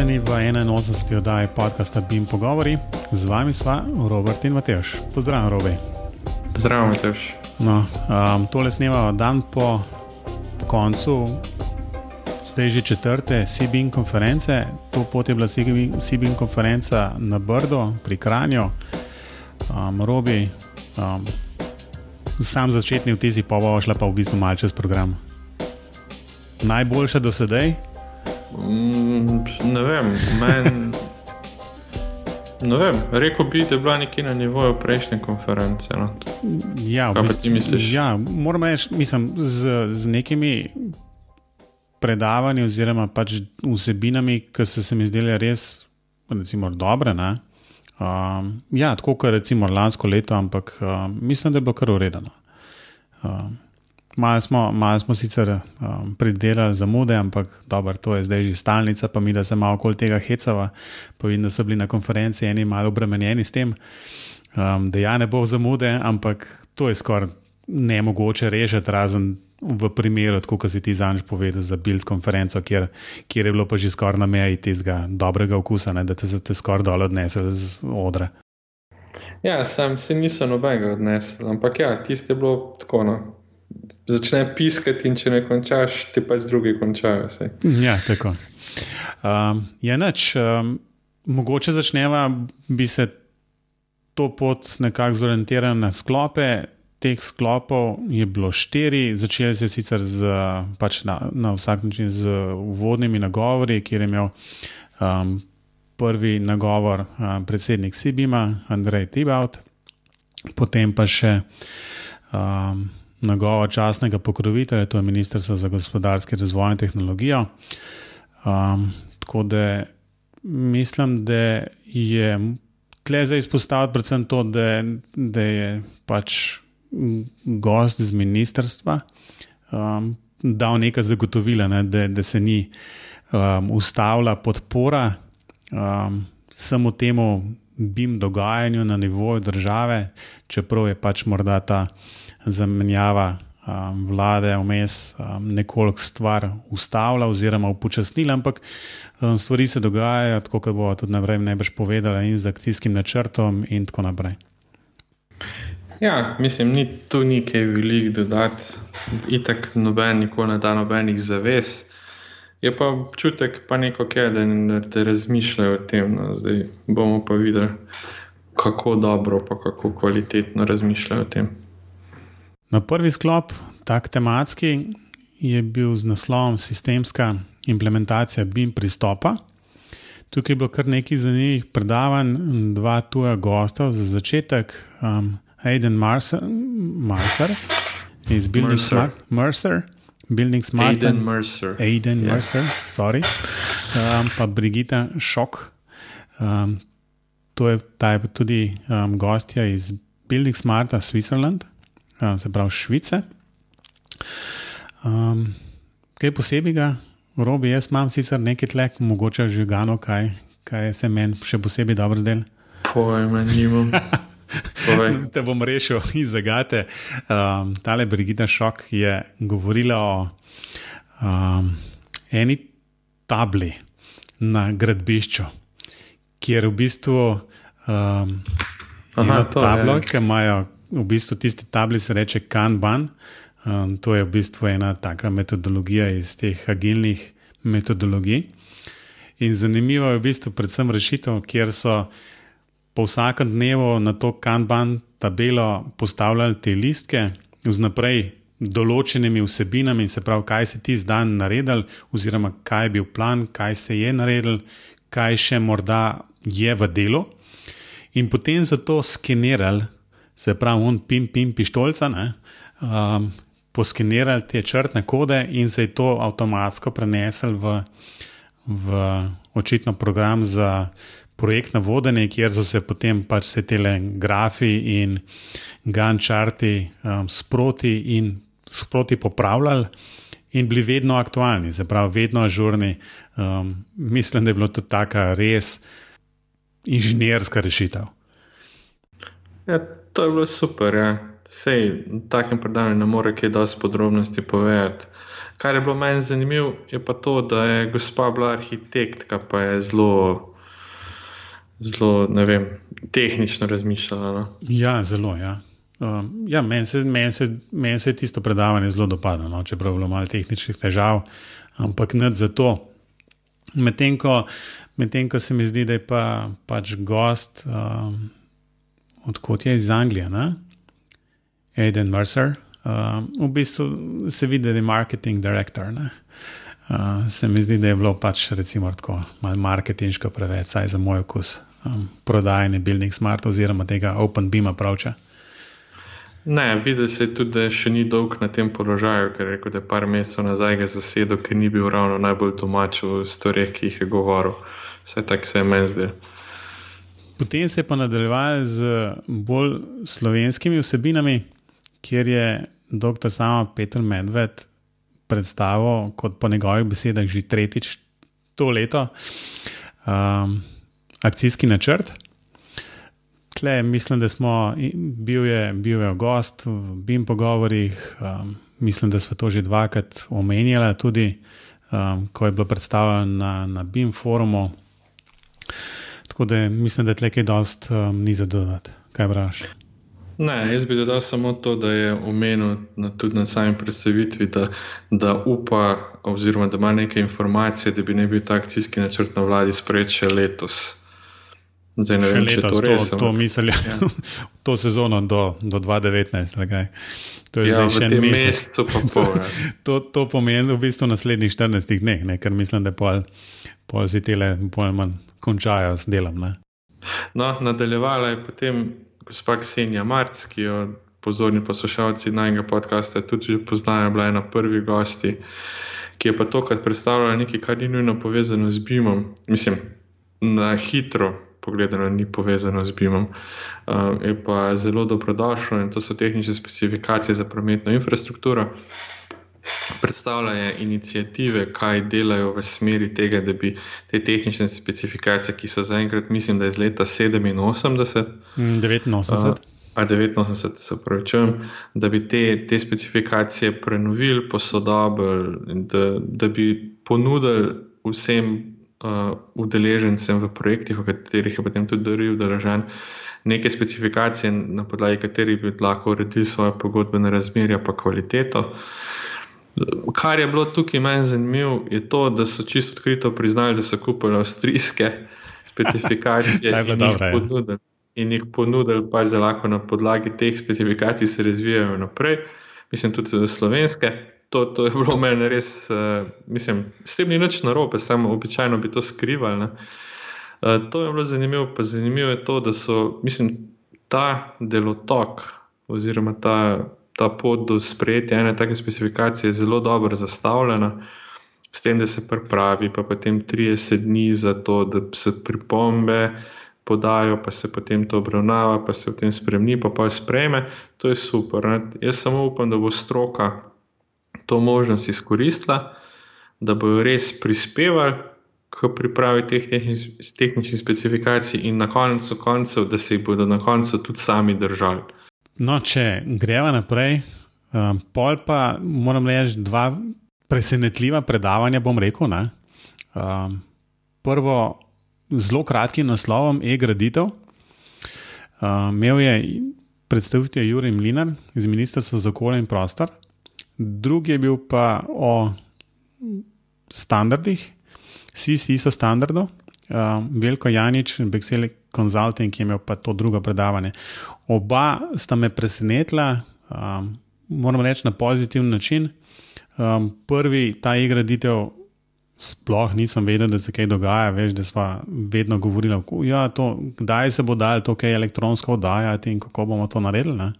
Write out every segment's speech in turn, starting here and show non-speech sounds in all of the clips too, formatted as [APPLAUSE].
pozdravljeni v 81. oddaji podcasta BIM Pogovori. Z vami sva Robert in Matejš. Pozdravljen, Robi. Zdravo, Matejš. No, um, tole snemamo dan po koncu, zdaj že četrte CBIN konference. To pot je bila CBIN konferenca na Brdo, pri Kranju. Um, Robi, um, sam začetni vtizi, pa bo šla pa v bistvu malce čez program. Najboljša do sedaj? Mm, ne vem, meni. Ne vem, rekel bi, da je bila nekje na nivoju prejšnje konference. No. Ja, Kaj pa ti misliš? Ja, moram reči, mislim, z, z nekimi predavanji oziroma pač vsebinami, ki so se mi zdele res recimo, dobre. Ne? Um, ja, tako kot recimo lansko leto, ampak um, mislim, da je bilo kar uredeno. Um, Malo smo, malo smo sicer um, pridelali zamude, ampak dobro, to je zdaj že stalnica, pa mi da se malo okoli tega hecava. Vidim, da so bili na konferenci eni malo obremenjeni s tem, um, da ja ne bo zamude, ampak to je skoraj ne mogoče rešiti, razen v primeru, kot si ti zanj povedal, za build konferenco, kjer, kjer je bilo pa že skoraj na meji tistega dobrega okusa, ne, da te, te skoraj dol odnesel z odra. Ja, sam se nisem nobenega odnesel, ampak ja, tiste je bilo tako. No začne piskati, in če ne končaš, ti pač drugi končajo. Vse. Ja, tako. Um, je noč, um, mogoče začneva, bi se to pot nekako zorientirala na sklope. Teh sklopov je bilo štiri, začeli se sicer z, pač na, na vsak način z uvodnimi nagovori, kjer je imel um, prvi nagovor um, predsednik Sibima, Andrej Tibaut, potem pa še um, nagovor časnega pokrovitelja, to je Ministrstvo za gospodarski razvoj in tehnologijo. Um, tako da mislim, da je tle za izpostaviti predvsem to, da, da je pač gost iz ministrstva um, dal neka zagotovila, ne, da, da se ni um, ustavila podpora um, samo temu BIM dogajanju na nivoju države, čeprav je pač morda ta zamenjava um, vlade vmes um, nekoliko stvar ustavila oziroma upočasnila, ampak um, stvari se dogajajo, tako kot bo tudi naprej najbrž povedala, in z akcijskim načrtom, in tako naprej. Ja, mislim, ni tu nekaj velik dodati, itak noben, nikoli ne da nobenih zavez. Je pa občutek, pa neko keden, da te razmišljajo o tem. No. Zdaj bomo pa videli, kako dobro, pa kako kvalitetno razmišljajo o tem. Na prvi sklop, tak tematski, je bil z naslovom Sistemska implementacija BIM pristopa. Tukaj je bilo kar nekaj zanimivih predavanj, dva tuja gosta za začetek, um, Aiden Mercer, Mercer iz Building Mercer. Smart, Mercer, Building Smart, Aiden Mercer. Aiden Ja. Mercer, sorry, um, pa Brigita Šok. Um, to je, ta je tudi um, gostja iz Building Smarta Switzerland, se pravi Švice. Um, kaj posebnega, robi, jaz imam sicer nekaj tlek, mogoče že gano, kaj, kaj se meni še posebej dobro zdel. Pojma, nimam. [LAUGHS] Te bom rešil iz zagate. Um, tale Brigita Šok je govorila o um, eni tabli na gradbišču, kjer v bistvu um, Aha, to, tablo, ja. ki imajo v bistvu tisti tabli, se reče Kanban. Um, to je v bistvu ena taka metodologija iz teh agilnih metodologij. In zanimivo je v bistvu predvsem rešitev, kjer so po vsakem dnevu na to Kanban tabelo postavljali te listke z naprej določenimi vsebinami, se pravi, kaj se ti zdaj naredil, oziroma kaj je bil plan, kaj se je naredil, kaj še morda je v delu. In potem so to skenirali, se pravi, on pim, pim, pištolca, ne, um, poskenirali te črtne kode in se je to avtomatsko prenesel v, v očitno program za projektno vodenje, kjer so se potem pač vse te grafi in gančarti um, sproti in sproti popravljali. In bili vedno aktualni, se pravi, vedno ažurni. Um, mislim, da je bilo to tako res inženirska rešitev. Ja, to je bilo super. Ja. Sej takem predavanju ne more kaj dosti podrobnosti povedati. Kar je bilo meni zanimivo, je pa to, da je gospa bila arhitektka, pa je zelo, zelo vem, tehnično razmišljala. No? Ja, zelo. Ja. Um, ja, meni se, men se, men se tisto predavanje zelo dopada, no? čeprav je bilo malo tehničnih težav, ampak ne za to. Medtem ko, med ko se mi zdi, da je pa, pač gost, um, odkot je iz Anglije, ne? Aiden Mercer. Uh, v bistvu se vidi, da je marketing director. Uh, se mi zdi, da je bilo pač recimo tako malo marketinško preveč, saj za moj okus, um, prodajanje Building Smart oziroma tega Open Beam approacha. Ne, vidi se tudi, da še ni dolg na tem položaju, ker je rekel, da je par mesecev nazaj ga zasedel, ker ni bil ravno najbolj domač v stvareh, ki jih je govoril. Vse tako se je meni zdelo. Potem se je pa nadaljeval z bolj slovenskimi vsebinami, kjer je dr. Sama Petr Medved predstavil, kot po njegovih besedah, že tretjič to leto, um, akcijski načrt. Tle, mislim, da smo, bil je, bil je gost v BIM pogovorih, um, mislim, da smo to že dvakrat omenjali, tudi um, ko je bilo predstavljeno na, na BIM forumu. Tako da mislim, da tle kaj dost um, ni za dodati. Kaj praviš? Ne, jaz bi dodal samo to, da je omenil na, tudi na sami predstavitvi, da, da upa, oziroma da ima nekaj informacije, da bi ne bil ta akcijski načrt na vladi sprejet še letos. Zdaj, ne vem, letos, to, res, to, to mislijo, ja. [LAUGHS] to sezono do, do 2019. Kaj. To je ja, še en mesec. Pol, ja. [LAUGHS] to, to pomeni v bistvu naslednjih 14 dneh, ne? ker mislim, da pol, pol si tele pojman končajo s delom. Ne? No, nadaljevala je potem gospa Ksenija Marc, ki jo pozorni poslušalci najnega podcasta tudi poznajo, bila je na prvi gosti, ki je pa tokrat predstavljala nekaj, kar ni nujno povezano z BIM-om. Mislim, na hitro pogledano ni povezano z BIM-om. Uh, je pa zelo dobrodošlo in to so tehnične specifikacije za prometno infrastrukturo predstavljajo inicijative, kaj delajo v smeri tega, da bi te tehnične specifikacije, ki so zaenkrat, mislim, da je iz leta 87, 89. A 89, se pravi, da bi te, te specifikacije prenovili, posodobili, da, da bi ponudili vsem uh, udeležencem v projektih, v katerih je potem tudi daril deležen, neke specifikacije, na podlagi katerih bi lahko uredili svoje pogodbene razmerja, pa kvaliteto. Uh, Kar je bilo tukaj meni zanimivo, je to, da so čisto odkrito priznali, da so kupili avstrijske [LAUGHS] specifikacije in, dobro, jih ponudili, in jih ponudili, pač, da lahko na podlagi teh specifikacij se razvijajo naprej. Mislim, tudi slovenske. To, to je bilo meni res, uh, mislim, s tem ni nič narobe, samo običajno bi to skrivali. Uh, to je bilo zanimivo, pa zanimivo je to, da so, mislim, ta delotok oziroma ta ta pot do sprejetja ene take specifikacije zelo dobro zastavljena, s tem, da se pripravi, pa potem 30 dni za to, da se pripombe podajo, pa se potem to obravnava, pa se v tem spremni, pa pa sprejme. To je super. Ne? Jaz samo upam, da bo stroka to možnost izkoristila, da bojo res prispevali. K pripravi teh tehničnih specifikacij, in na koncu koncev, da se jih bodo na koncu tudi sami držali. No, če gremo naprej, um, pol pa moram reči dva presenetljiva predavanja. Bom rekel. Um, prvo, zelo kratkim naslovom e-graditev. Um, imel je predstavitev Jurij Mlinar iz Ministrstva za okolje in prostor, drugi je bil pa o standardih, CC-so standardov um, Veljko Janič Bexel Consulting, ki je imel pa to drugo predavanje. Oba sta me presenetila, um, moram reči, na pozitiven način. Um, prvi, ta igraditev, sploh nisem vedel, da se kaj dogaja, veš, da smo vedno govorili, ja, to, kdaj se bo dal to kaj elektronsko oddajati in kako bomo to naredili. Ne?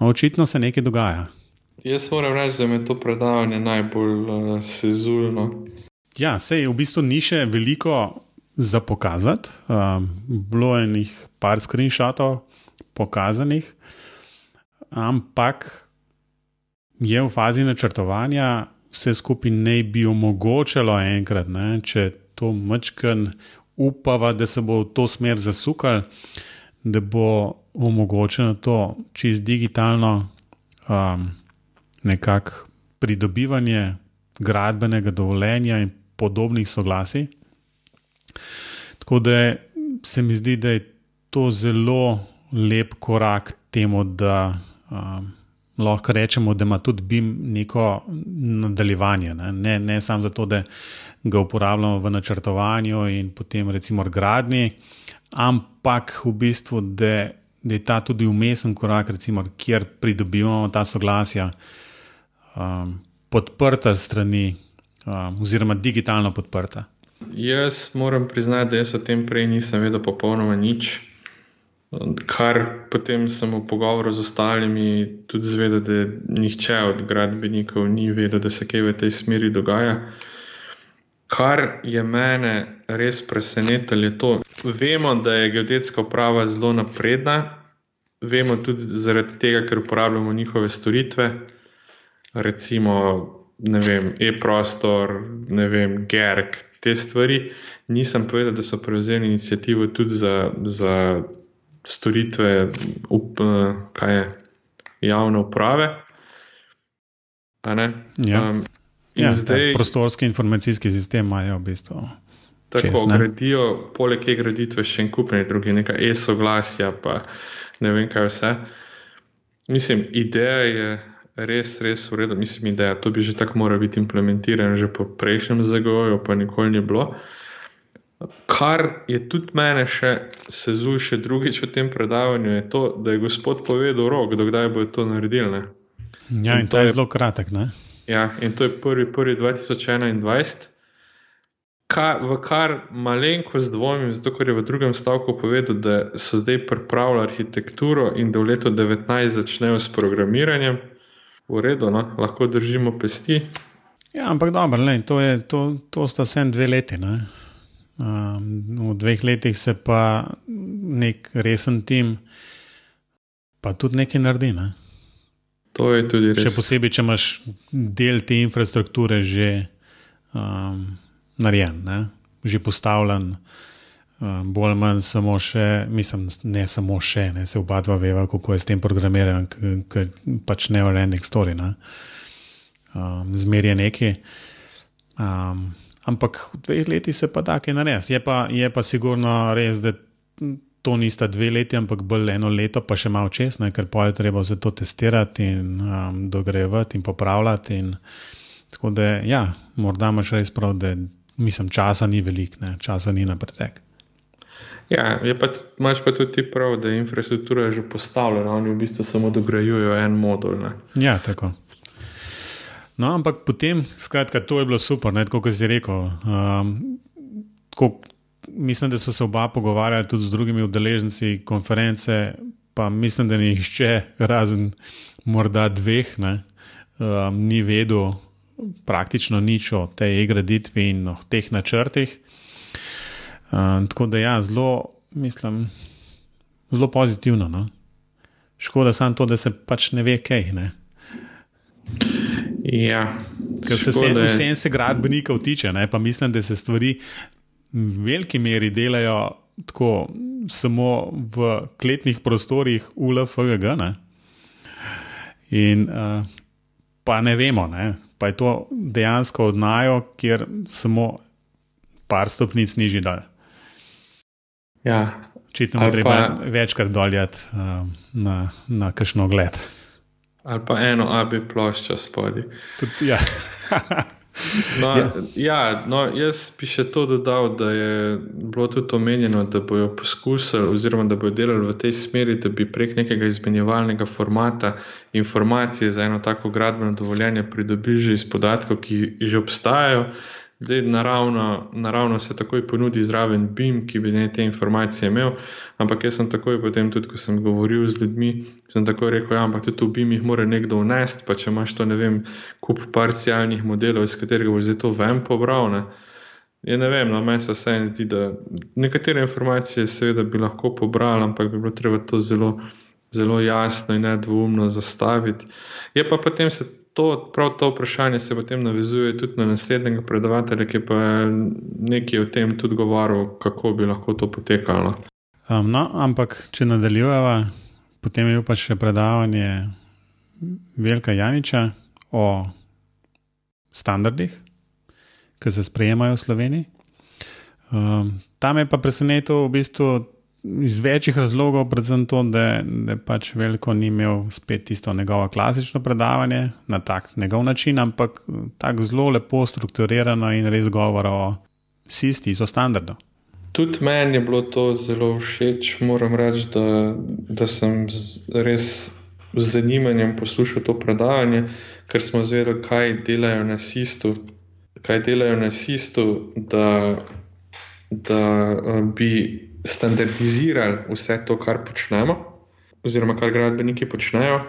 No, očitno se nekaj dogaja. Jaz moram reči, da me to predavanje najbolj uh, sezulno. Ja, sej v bistvu ni še veliko za pokazati. Um, bilo je nekaj par screenshotov pokazanih, ampak je v fazi načrtovanja vse skupaj ne bi omogočalo enkrat, ne, če to mačken upava, da se bo v to smer zasukal, da bo omogočeno to čist digitalno um, nekako pridobivanje gradbenega dovoljenja in podobnih soglasij. Tako da se mi zdi, da je to zelo lep korak temu, da um, lahko rečemo, da ima tudi BIM neko nadaljevanje. Ne, ne, ne samo zato, da ga uporabljamo v načrtovanju in potem recimo v gradni, ampak v bistvu, da, da je ta tudi umesen korak, recimo, kjer pridobivamo ta soglasja, um, podprta strani, um, oziroma digitalno podprta. Jaz moram priznati, da jaz o tem prej nisem vedel popolnoma nič. Kar potem sem v pogovoru z ostalimi tudi zvedel, da nihče od gradbenikov ni vedel, da se kaj v tej smeri dogaja. Kar je mene res presenetilo, je to, vemo, da je geodetska uprava zelo napredna, vemo tudi zaradi tega, ker uporabljamo njihove storitve, recimo e-prostor, GERK, te stvari. Nisem povedal, da so prevzeli inicijativo tudi za, za storitve up, kaj je, javne uprave. Ja. Um, ja, zdaj, prostorski informacijski sistem imajo v bistvu. Tako čez, gradijo, poleg te graditve, še en kup drugih, nekaj e-soglasja, pa ne vem kaj vse. Mislim, ideja je res, res v redu, mislim, da to bi že tako moralo biti implementirano, že po prejšnjem zagoju, pa nikoli ni bilo. Kar je tudi mene še sezul, še drugič v tem predavanju, je to, da je gospod povedal rok, dokdaj bo to naredil. Ne? Ja, in, in to je zelo kratek. Ne? Ja, in to je prvi, prvi 2021. Ka, v kar malenkost dvomim, zato ker je v drugem stavku povedal, da so zdaj pripravili arhitekturo in da v letu 2019 začnejo s programiranjem v redu, no? lahko držimo pesti. Ja, ampak dobro, lej, to, je, to, to sta vsem dve leti. Um, v dveh letih se pa nek resen tim, pa tudi nekaj naredi. Ne? To je tudi res. Še posebej, če imaš del te infrastrukture že um, narejen, ne? že postavljen. Um, bolj ali manj samo še, mislim, ne samo še, ne se oba dva veva, kako je s tem programiran, ker pač ne v enem story. Ne? Um, Zmer je neki. Um, ampak v dveh letih se pa da kaj narediti. Je, je pa sigurno res, da to nista dve leti, ampak bolj eno leto, pa še malo čez, ne? ker pa je treba vse to testirati in um, dogrevati in popravljati. In, tako da, ja, morda imaš res prav, da mislim, časa ni veliko, časa ni na pretek. Ja, pa, imaš pa tudi prav, da je infrastruktura že postavljena, oni v bistvu samo dograjujejo en modul. Ne? Ja, tako. No, ampak potem, skratka, to je bilo super, ne, kot si rekel. Um, tako, mislim, da so se oba pogovarjali tudi z drugimi udeleženci konference, pa mislim, da ni nihče, razen morda dveh, ne, um, ni vedel praktično nič o tej e-graditvi in o teh načrtih. Uh, tako da, ja, zelo, mislim, zelo pozitivno. No? Škoda samo to, da se pač ne ve, kaj. Ne? Ja, Ker se vse, vse se gradbenikov tiče, ne? pa mislim, da se stvari v veliki meri delajo tako, samo v kletnih prostorih ULFGG. Ne? In uh, pa ne vemo, ne? pa je to dejansko odnajo, kjer samo par stopnic nižji dal. Ja. Očitno je treba pa, večkrat doljati um, na, na kakšno gled. Ali pa eno abi ploščo spodaj. Ja. [LAUGHS] no, ja. Ja, no, jaz bi še to dodal, da je bilo tudi omenjeno, da bodo poskusili, oziroma da bodo delali v tej smeri, da bi prek nekega izmenjevalnega formata informacije za eno tako gradbeno dovoljenje pridobili že iz podatkov, ki že obstajajo. Zdaj, naravno, naravno se takoj ponudi zraven BIM, ki bi ne te informacije imel, ampak jaz sem takoj potem, tudi ko sem govoril z ljudmi, sem takoj rekel, ja, ampak tudi v BIM jih mora nekdo vnesti, pa če imaš to, ne vem, kup parcialnih modelov, iz katerega boš zdaj to ven pobral. Ne. Je ne vem, no, meni se vse zdi, da nekatere informacije seveda bi lahko pobrali, ampak bi bilo treba to zelo, zelo jasno in nedvoumno zastaviti. Je pa potem se to, prav to vprašanje se potem navezuje tudi na naslednjega predavatelja, ki pa je nekaj o tem tudi govoril, kako bi lahko to potekalo. Um, no, ampak če nadaljujeva, potem je pa še predavanje Velika Janiča o standardih, ki se sprejemajo v Sloveniji. Um, tam je pa presenetil v bistvu iz večjih razlogov, predvsem to, da, da pač veliko ni imel spet tisto njegovo klasično predavanje na tak njegov način, ampak tako zelo lepo strukturirano in res govora o sisti, o standardu. Tudi meni je bilo to zelo všeč, moram reči, da, da sem res z zanimanjem poslušal to predavanje, ker smo zvedeli, kaj delajo na SIS-u, kaj delajo na SIS-u, da, da eh, bi standardizirali vse to, kar počnemo, oziroma kar gradbeniki počnejo.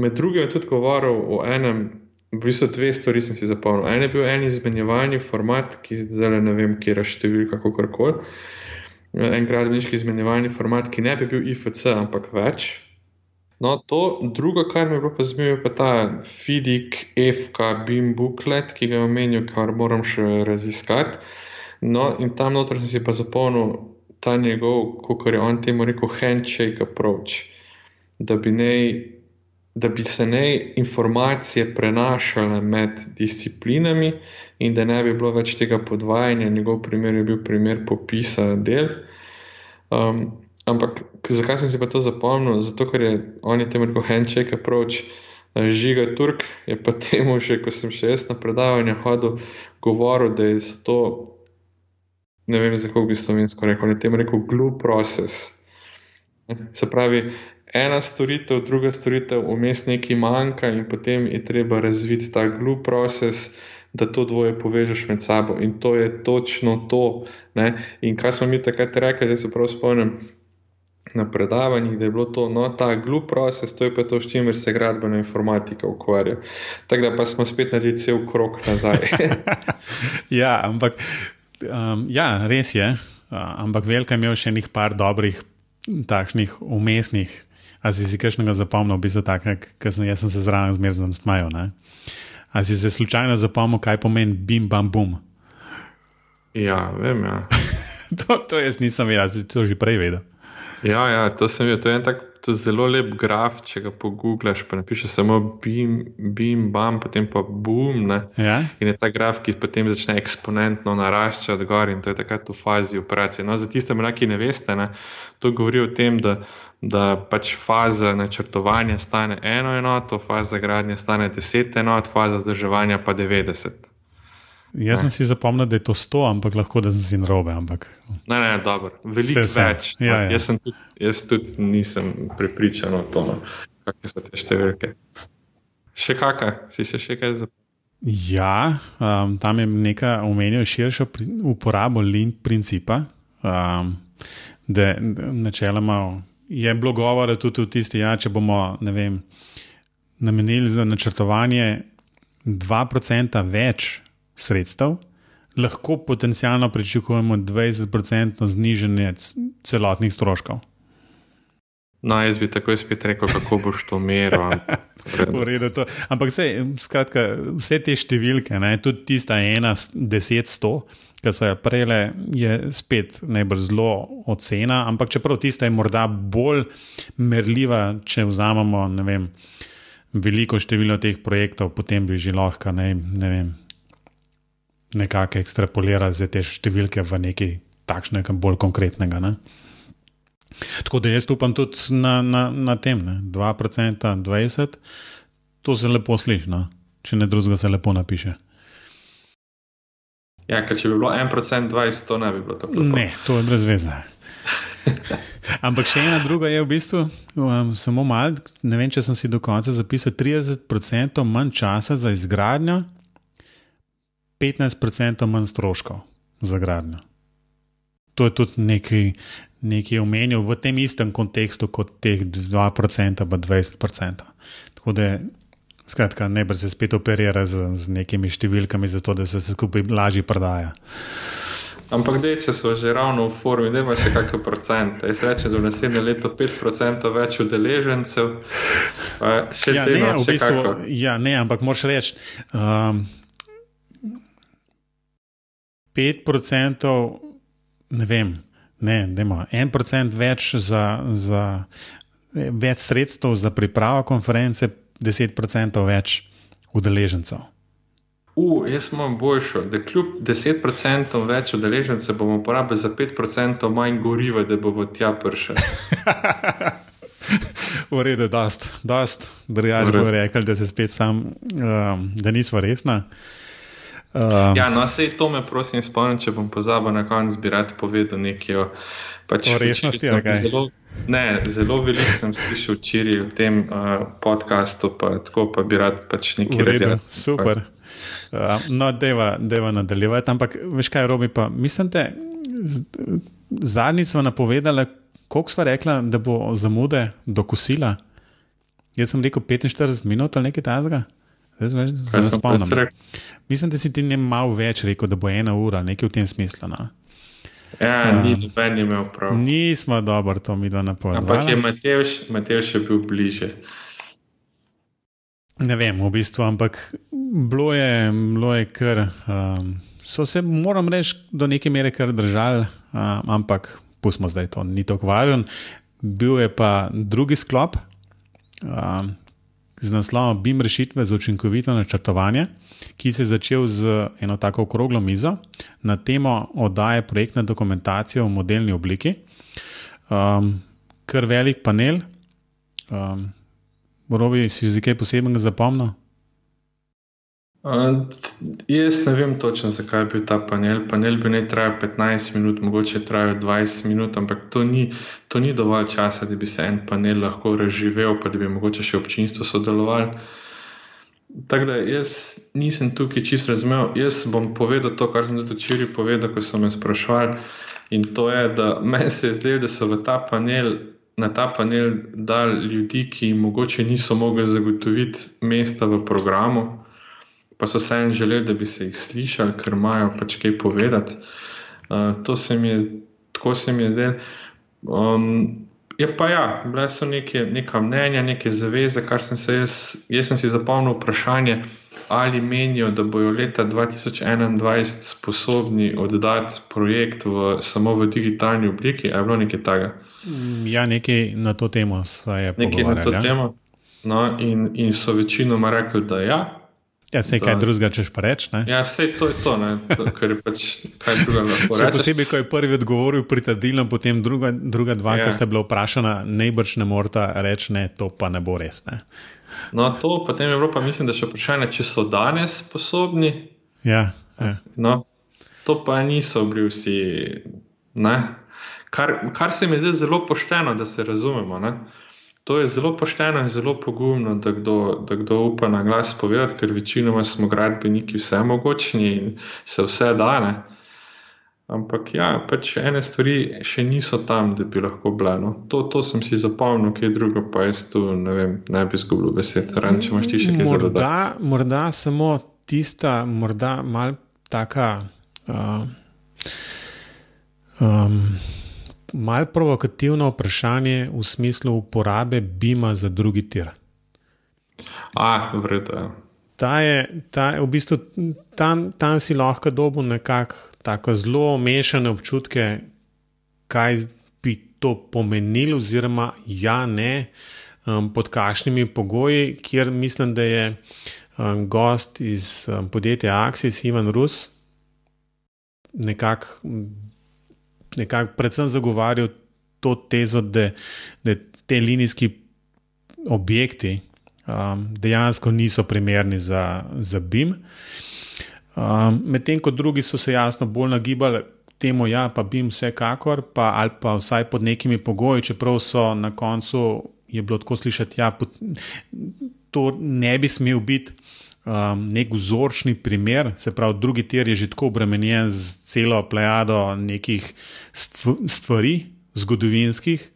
Med drugim je tudi govoril o enem V bistvu dve stvari sem si zapomnil. En je bil en izmenjevalni format, ki zdaj ne vem, kje je številka, kako koli. En gradbeniški izmenjevalni format, ki ne bi bil IFC, ampak več. No, to drugo, kar mi je bilo pa zanimivo, je pa ta FIDIC, FK, BIM booklet, ki ga je omenil, kar moram še raziskati. No, in tam noter sem si pa zapomnil ta njegov, kako je on temu rekel, handshake approach. Da bi naj da bi se ne informacije prenašale med disciplinami in da ne bi bilo več tega podvajanja. Njegov primer je bil primer popisa del. Um, ampak zakaj sem si pa to zapomnil? Zato, ker je on je temu rekel handshake approach. Uh, Žiga Turk je pa temu, že ko sem še jaz na predavanje hodil, govoril, da je to, ne vem, za koga bi slovensko rekel, ne temu rekel, glue process. Se pravi, ena storitev, druga storitev, vmes nekaj manjka, in potem je treba razviti ta glup proces, da to dvoje povežeš med sabo. In to je točno to. Ne? In kaj smo mi takrat rekli, da se prav spomnim. Na predavanjih, da je bilo to, no, ta glup proces, to je pa to, s čimer se gradbena informatika ukvarja. Tako da pa smo spet naredili cel krok nazaj. [LAUGHS] ja, ampak um, ja, res je. Uh, ampak Velika je imel še nekaj par dobrih, takšnih umestnih Ali si si kakšnega zapomnil, v bistvu tako, ker sem, sem se zraven zmerno smajal? Ali si se slučajno zapomnil, kaj pomeni bim, bam, bum? Ja, vem. Ja. [LAUGHS] to, to jaz nisem vedel, si to že prej vedel. Ja, ja, to sem videl. To je en tak to zelo lep graf, če ga pogublaš, pa napiše samo bim, bim, bam, potem pa boom. Ja? In je ta graf, ki potem začne eksponentno naraščati gor in to je takrat v fazi operacije. No, za tiste, ki ne veste, ne, to govori o tem, da, da pač faza načrtovanja stane eno enoto, faza gradnje stane deset enot, faza vzdrževanja pa 90. Jaz sem si zapomnil, da je to 100, ampak lahko da sem si narobe. Ampak... Ne, ne, dobro, veliko več. Ja, ja. Jaz, tudi, jaz tudi nisem prepričan o tem, no, kakšne so te številke. Še kakšne, si še, še kaj zapomnil? Ja, um, tam je nekaj omenil širšo uporabo link principa. Um, da, načeloma je bilo govora tudi v tisti, ja, če bomo vem, namenili za načrtovanje 2% več sredstev, lahko potencialno pričakujemo 20% znižanje celotnih stroškov. No, jaz bi takoj spet rekel, kako boš to meril. Ampak vse, [LAUGHS] skratka, vse te številke, ne, tudi tista ena, deset, sto, ki so jo prele, je spet najbolj zelo ocena. Ampak čeprav tista je morda bolj merljiva, če vzamemo vem, veliko število teh projektov, potem bi že lahko ne, ne vem, nekako ekstrapolirati za te številke v nekaj takšnega, bolj konkretnega. Ne? Tako da jaz upam tudi na, na, na tem, ne? 2%, 20%, to se lepo sliši, no? če ne drugega se lepo napiše. Ja, ker če bi bilo 1%, 20%, to ne bi bilo tako. Ne, to je brez veze. [LAUGHS] Ampak še ena druga je v bistvu, um, samo malo, ne vem, če sem si do konca zapisal, 30% manj časa za izgradnjo, 15% manj stroškov za gradnjo. To je tudi nekaj, nekaj omenil v tem istem kontekstu kot teh 2%, pa 20%. Tako da, skratka, ne bi se spet operirali z, z nekimi številkami, zato da se skupaj lažje prodaja. Ampak, dej, če so že ravno v formi, da ima še kakšen procent. Jaz rečem, da v naslednje leto 5% več udeležencev. Ja, ne, v bistvu, ja, ne, ampak moraš reči. Um, 5%, ne vem, ne, da ima 1% več, za, za, več sredstev za pripravo konference, 10% več udeležencev. U, jaz imam boljšo, da kljub 10% več udeležencev bomo porabili za 5% manj goriva, da bomo tja prišli. [LAUGHS] v redu, dost, dost. Drugač bo rekel, da se spet sam, um, da nismo resna. Um, ja, no, sej to me prosim spomnim, če bom pozabil na konec, bi rad povedal nekaj o, pač, o resnosti. Zelo, ne, zelo veliko sem slišal včeraj v tem uh, podkastu, pa tako pa bi rad pač nekaj razjasnil. Super. Uh, no, deva, deva nadaljevati, ampak veš kaj, Robi, pa mislim, da zadnji smo napovedali, koliko smo rekli, da bo zamude do kosila. Jaz sem rekel 45 minut ali nekaj tajnega. Zdaj se spomnim. Mislim, da si ti ne malo več rekel, da bo ena ura, nekaj v tem smislu. No? Ja, uh, ni noben imel prav. Nismo dobro to mi dva napovedali. Ampak je Matejš, Matejš je bil bliže. Ne vem, v bistvu, ampak bilo je, bilo je kar. Um, so se, moram reči, do neke mere kar držali, um, ampak pustimo zdaj to, ni tako varen. Bil je pa drugi sklop, um, z naslovom BIM rešitve za učinkovito načrtovanje, ki se je začel z eno tako okroglo mizo na temo oddaje projektne dokumentacije v modelni obliki. Um, kar velik panel. Um, Robi, si že kaj posebnega zapomnil? Uh, jaz ne vem točno, zakaj je bil ta panel. Panel bi naj trajal 15 minut, mogoče trajal 20 minut, ampak to ni, to ni dovolj časa, da bi se en panel lahko razživel, pa da bi mogoče še občinstvo sodelovali. Tako da jaz nisem tukaj čisto razumel. Jaz bom povedal to, kar sem tudi včeraj povedal, ko so me sprašvali. In to je, da meni se je zdelo, da so v ta panel. Na ta panel dali ljudi, ki mogoče niso mogli zagotoviti mesta v programu, pa so se jim želeli, da bi se jih slišali, ker imajo pač kaj povedati. Uh, to se mi je, tako se mi je zdelo. Um, je pa ja, bile so neke, neka mnenja, neke zaveze, kar sem se jaz, jaz sem si zapomnil vprašanje, ali menijo, da bojo leta 2021 sposobni oddati projekt v, samo v digitalni obliki. Je bilo nekaj takega? Mm, ja, nekaj na to temo se je povedalo. Nekaj na to ja? temo. No, in, in so večinoma rekli, da ja, Ja, se kaj drugega češ pa reči. Ja, vse to je to, to kar je pač kaj drugega lahko reči. Posebej, ko je prvi odgovoril pritadilno, potem druga, druga dva, ja. ki ste bili vprašana, najbrž ne morata reči, ne, to pa ne bo res. Ne. No, to potem je bilo pa mislim, da še vprašanje, če so danes sposobni. Ja, ja. No, to pa niso bili vsi. Kar, kar se mi zdi zelo pošteno, da se razumemo. Ne? To je zelo pošteno in zelo pogumno, da kdo, da kdo upa na glas povedati, ker večinoma smo gradbeniki vse mogočni in se vse dane. Ampak ja, pač ene stvari še niso tam, da bi lahko bile. No. To, to sem si zapomnil, kaj drugo, pa jaz tu ne, vem, ne bi zgubil besed. Ran, če imaš ti še kaj morda, za dodati. Morda samo tista, morda mal taka. Uh, um, mal provokativno vprašanje v smislu uporabe Bima za drugi tir. A, vredno je. Ta je, ta je v bistvu tam, tam si lahko dobil nekako tako zelo mešane občutke, kaj bi to pomenilo, oziroma ja, ne, um, pod kakšnimi pogoji, kjer mislim, da je um, gost iz um, podjetja Axis, Ivan Rus, nekako nekako predvsem zagovarjal to tezo, da, da te linijski objekti um, dejansko niso primerni za, za BIM. Um, Medtem ko drugi so se jasno bolj nagibali temu, ja, pa BIM vsekakor, pa, ali pa vsaj pod nekimi pogoji, čeprav so na koncu je bilo tako slišati, da ja, to ne bi smel biti um, nek vzorčni primer, se pravi, drugi tir je že tako obremenjen z celo plejado nekih stvari, zgodovinskih.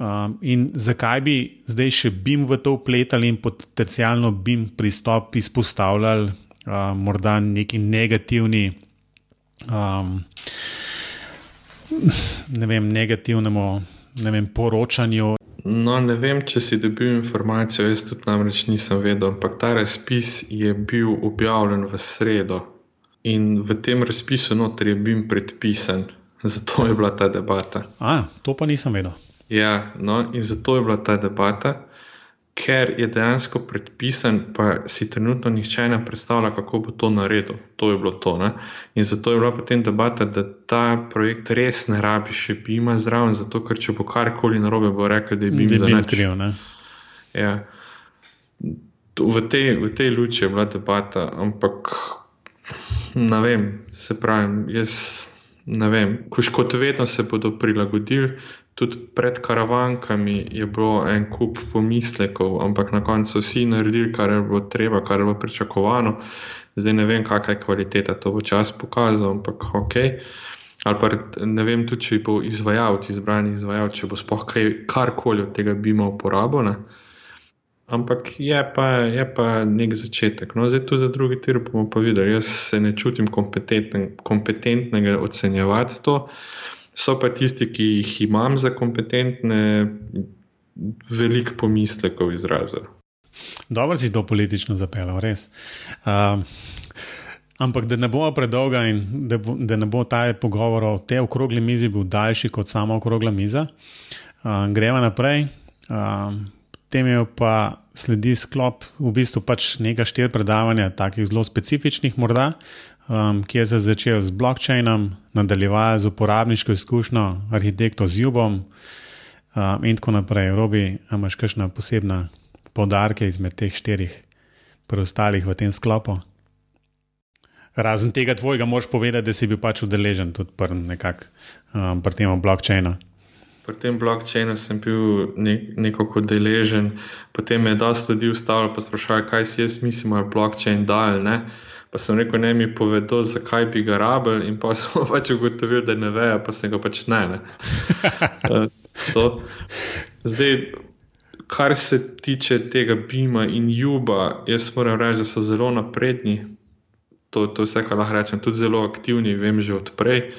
Um, in zakaj bi zdaj še BIM v to upletali in potencialno BIM pristop izpostavljali um, morda neki negativni, um, ne vem, negativnemu ne vem, poročanju No, ne vem, če si dobil informacijo, jaz tudi namreč nisem vedel, ampak ta razpis je bil objavljen v sredo in v tem razpisu noter je bil predpisan, zato je bila ta debata. A, to pa nisem vedel. Ja, no, in zato je bila ta debata, ker je dejansko predpisan, pa si trenutno nihče ne predstavlja, kako bo to naredil. To je bilo to. Ne? In zato je bila potem debata, da ta projekt res ne rabi še bima zraven, zato ker če bo karkoli narobe, bo rekel, da je bim za Bim kriv, ne? Ja. V tej, v tej luči je bila debata, ampak ne vem, se pravi, jaz ne vem, kot vedno se bodo prilagodili, tudi pred karavankami je bilo en kup pomislekov, ampak na koncu vsi naredili, kar je bilo treba, kar je bilo pričakovano. Zdaj ne vem, kakšna je kvaliteta, to bo čas pokazal, ampak ok. Ali pa ne vem, tudi če bo izvajalec, izbrani izvajalec, če bo kaj, karkoli od tega bima uporabil. Ampak je pa, je pa nek začetek. No, zdaj tu za drugi tir bomo pa videli. Jaz se ne čutim kompetentnega ocenjevati to. Uh, so pa tisti, ki jih imam za kompetentne, veliko pomislekov izrazili. Dobro si to politično zapeljal, res. Uh, ampak da ne bo predolga in da, bo, da ne bo ta pogovor o tej okrogli mizi bil daljši kot sama okrogla miza, uh, gremo naprej. Uh, Tem je pa sledi sklop, v bistvu pač nekaj štir predavanja, takih zelo specifičnih, morda, um, se je začel z blokčainom, nadaljeval z uporabniško izkušnjo, arhitektov z Jubom um, in tako naprej. Robi, imaš kakšna posebna podarke izmed teh štirih preostalih v tem sklopu? Razen tega tvojega, moš povedati, da si bil pač udeležen tudi pri um, pr tem blokčainu. Pri tem blokčainu sem bil ne, nekako deležen, potem me je dosta ljudi ustavilo in sprašvalo, kaj si jaz mislim, ali blokčain dal. Pa sem rekel, ne mi povedo, zakaj bi ga rabil, in pa [LAUGHS] sem pač ugotovil, da ne vejo, pa sem ga pač ne. ne. [LAUGHS] uh, Zdaj, kar se tiče tega Bima in Juba, jaz moram reči, da so zelo napredni. To, to vse, kar lahko rečem, tudi zelo aktivni, vem že odprej.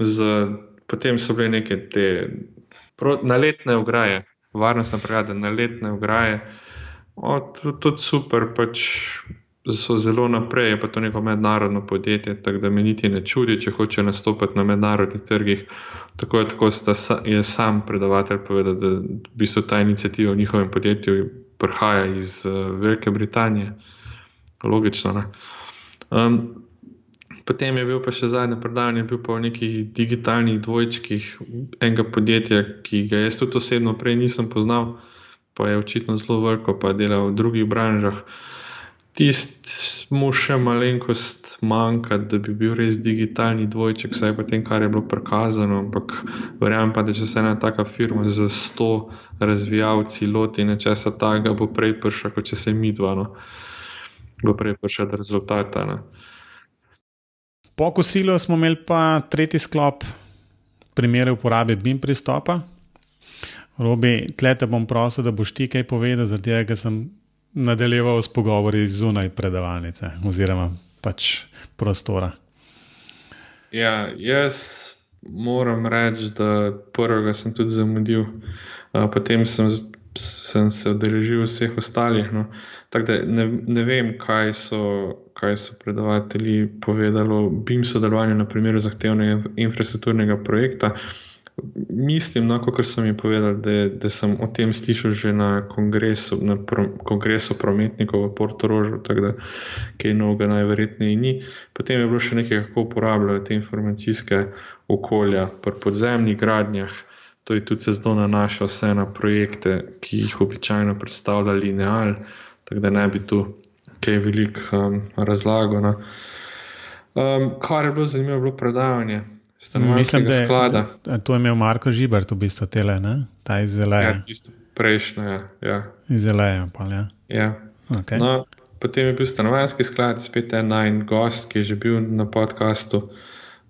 Z, potem so bile neke te pro, naletne ograje, varnostne pregade, naletne ograje. O, tudi super, pač so zelo naprej, je pa to neko mednarodno podjetje, tako da me niti ne čudi, če hoče nastopati na mednarodnih trgih. Tako je, tako sta, je sam predavatelj povedal, da v bistvu ta inicijativa v njihovem podjetju prihaja iz uh, Velike Britanije. Logično. Um, potem je bil pa še zadnji predavanje, bil pa v nekih digitalnih dvojčkih enega podjetja, ki ga jaz tudi osebno prej nisem poznal, pa je očitno zelo veliko, pa dela v drugih branžah tisti mu še malenkost manjka, da bi bil res digitalni dvojček, vsaj po tem, kar je bilo prikazano. Ampak verjamem pa, da če se ena taka firma z 100 razvijalci loti nečesa takega, bo prej prišla, kot če se mi dva, no. bo prej prišla do rezultata. Ne. Po kosilu smo imeli pa tretji sklop, primere uporabe BIM pristopa. Robi, tle te bom prosil, da boš ti kaj povedal, zaradi tega, ker sem nadaljeval s pogovori zunaj predavalnice oziroma pač prostora. Ja, jaz moram reči, da prvega sem tudi zamudil, potem sem, sem se odeležil vseh ostalih. No. Tako da ne, ne vem, kaj so, kaj so predavatelji povedali o BIM sodelovanju na primeru zahtevnega infrastrukturnega projekta. Mislim, no, kot so mi povedali, da, da sem o tem slišal že na kongresu, na pro, kongresu prometnikov v Portorožu, tako da kaj novega najverjetneje ni. Potem je bilo še nekaj, kako uporabljajo te informacijske okolja pri podzemnih gradnjah. To je tudi se zelo nanaša vse na projekte, ki jih običajno predstavlja lineal, tako da ne bi tu kaj veliko um, razlagal. No. Um, kar je bilo zanimivo, je bilo predavanje. Mislim, da je sklada. to imel Marko Žibert, v bistvu tele, ne? ta iz Zeleja. Ja, prejšnja, ja. ja. Iz Zeleja, pa ja. ja. Okay. No, potem je bil stanovanski sklad, spet en najn gost, ki je že bil na podkastu.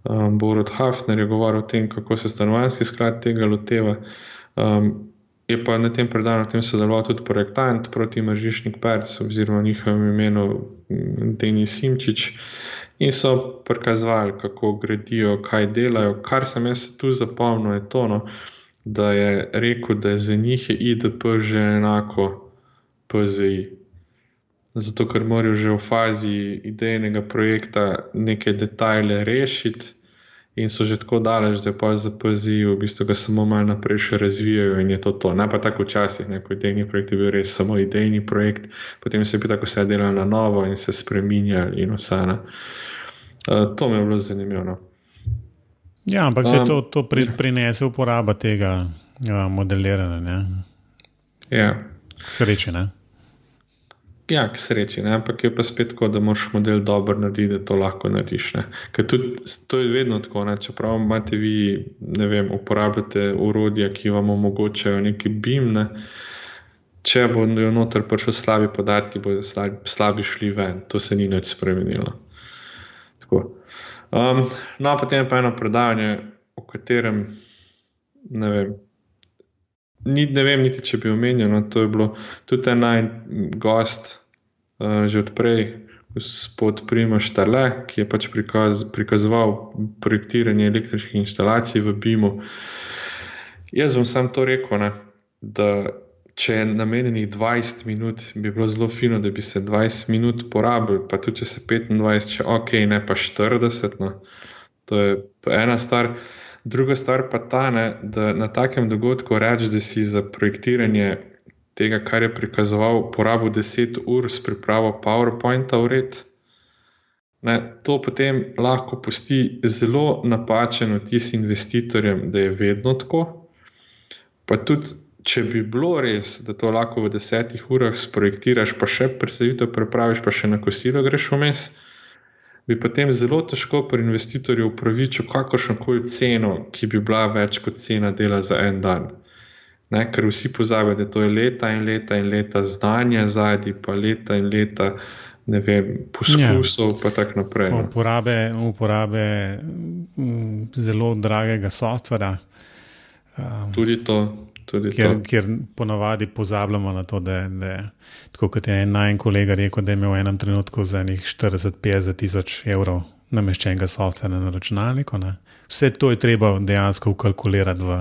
Um, Borod Hafner je govoril o tem, kako se stanovanski sklad tega loteva. Um, je pa na tem predavanju sodeloval tudi projektant proti Mažišnik Perc, oziroma njihovem imenu Denis Simčič in so prikazovali, kako gradijo, kaj delajo. Kar sem jaz tu zapomnil, je to, no, da je rekel, da je za njih je IDP že enako PZI. Zato, ker morajo že v fazi idejnega projekta neke detajle rešiti, in so že tako daleč, da pa zapazijo, v bistvu ga samo malo naprej še razvijajo in je to to. Ne pa tako včasih, ko idejni projekt je bil res samo idejni projekt, potem se je pa tako vse delalo na novo in se spremenjali in vse. Uh, to mi je bilo zanimivo. No. Ja, ampak se um, to, to pri, prinese uporaba tega uh, modeliranja. Ne? Ja. Sreče, ne? Ja, k sreči, ne? ampak je pa spet tako, da moraš model dobro narediti, da to lahko narediš. Ker tudi to je vedno tako, ne? čeprav imate vi, ne vem, uporabljate urodja, ki vam omogočajo neki BIM. Ne? Če bodo noter prišli slabi podatki, bodo slabi, slabi šli ven, to se ni več spremenilo. Um, no, potem pa eno predavanje, o katerem ne vem, ni, ne vem, niti če bi omenil. No, to je bilo tudi en naj gost, uh, že odprej, gospod Primoš Tale, ki je pač prikaz, prikazoval projektiranje električnih instalacij v BIM-u. Jaz bom sam to rekel, ne, da če je namenjenih 20 minut, bi bilo zelo fino, da bi se 20 minut porabil, pa tudi če se 25, če ok, ne pa 40. No. To je ena stvar. Druga stvar pa ta, ne, da na takem dogodku reči, da si za projektiranje tega, kar je prikazoval, porabil 10 ur s pripravo PowerPointa v red. Ne, to potem lahko pusti zelo napačen vtis investitorjem, da je vedno tako. Pa tudi, če bi bilo res, da to lahko v desetih urah sprojektiraš, pa še predstavitev prepraviš, pa še na kosilo greš vmes bi potem zelo težko pri investitorju upravičil kakršno koli ceno, ki bi bila več kot cena dela za en dan. Ne, ker vsi pozabijo, da to je leta in leta in leta znanja zadnji, pa leta in leta vem, poskusov, ja. pa tako naprej. No. Uporabe, uporabe mm, zelo dragega softvera. Um, Tudi to kjer, kjer ponavadi pozabljamo na to, da, da tako kot je en najmanj kolega rekel, da je imel v enem trenutku za njih 40-50 tisoč evrov nameščenega softvera na računalniku. Ne. Vse to je treba dejansko ukalkulirati v,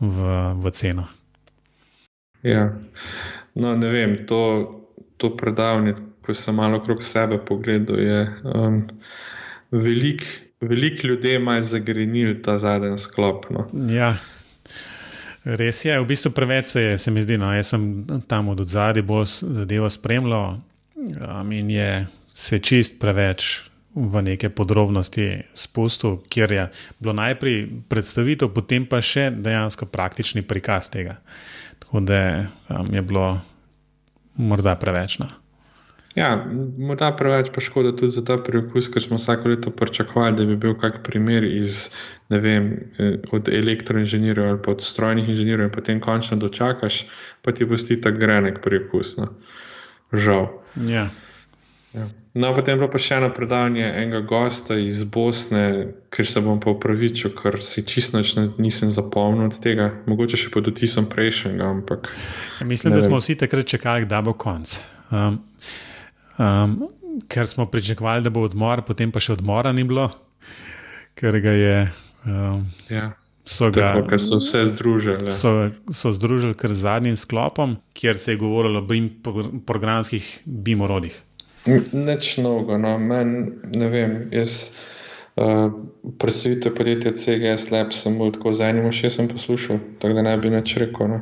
v, v ceno. Ja, no, ne vem, to, to predavanje, ko sem malo okrog sebe pogledal, je um, veliko velik ljudi ima zagrenil ta zadnji sklop. No. Ja. Res je, v bistvu preveč se je, se mi zdi. No, jaz sem tam od zadaj bolj zadevo spremljal um, in je se čist preveč v neke podrobnosti spustil, kjer je bilo najprej predstavitev, potem pa še dejansko praktični prikaz tega. Tako da um, je bilo morda preveč. No. Ja, morda preveč pa škoda tudi za ta preokus, ker smo vsako leto pričakovali, da bi bil kak primer iz, ne vem, eh, od elektroinženirjev ali od strojnih inženirjev, in potem končno dočakaš, pa ti pusti ta grenek preokus. No. Žal. Ja. Ja. No, potem je bilo pa še eno predavanje enega gosta iz Bosne, ker se bom pa upravičil, ker si čisto nisem zapomnil od tega, mogoče še pod otisom prejšnjega. Ampak, ja, mislim, da vem. smo vsi takrat čakali, da bo konc. Um, Um, ker smo pričakovali, da bo odmor, potem pa še odmora ni bilo, ker ga je. Um, ja. So, ga, Tako, ker so vse združili. So, so združili kar z zadnjim sklopom, kjer se je govorilo o BIM programskih BIM orodjih. Neč mnogo, no, meni ne vem. Jaz uh, predstavitev podjetja CGS Lab sem bolj tako z enim ušesom poslušal, tako da ne bi nič rekel. No.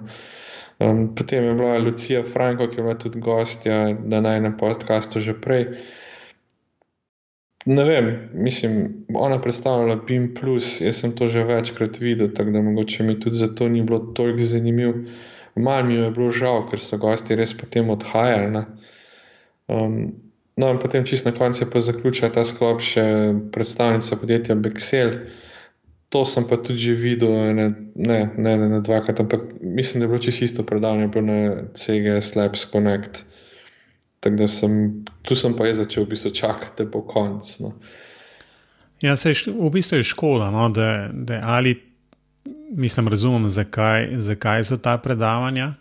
Um, potem je bila Lucija Franko, ki je bila tudi gostja na najnem podkastu že prej. Ne vem, mislim, ona predstavljala BIM, jaz sem to že večkrat videl, tako da mogoče mi tudi zato ni bilo toliko zanimivo. Mal mi je bilo žal, ker so gosti res potem odhajali. Um, no, in potem čist na koncu pa zaključila ta sklop še predstavnica podjetja Bexel. To sem pa tudi že videl, ne, ne, ne, ne, ne dvakrat, ampak mislim, da je bilo čisto isto predavanje, bilo na CGS Labs Connect. Tako da sem tu sem pa jaz začel v bistvu čakati, da bo konc. No. Ja, se je, v bistvu je škola, no, da, da ali mislim, razumem, zakaj, zakaj so ta predavanja,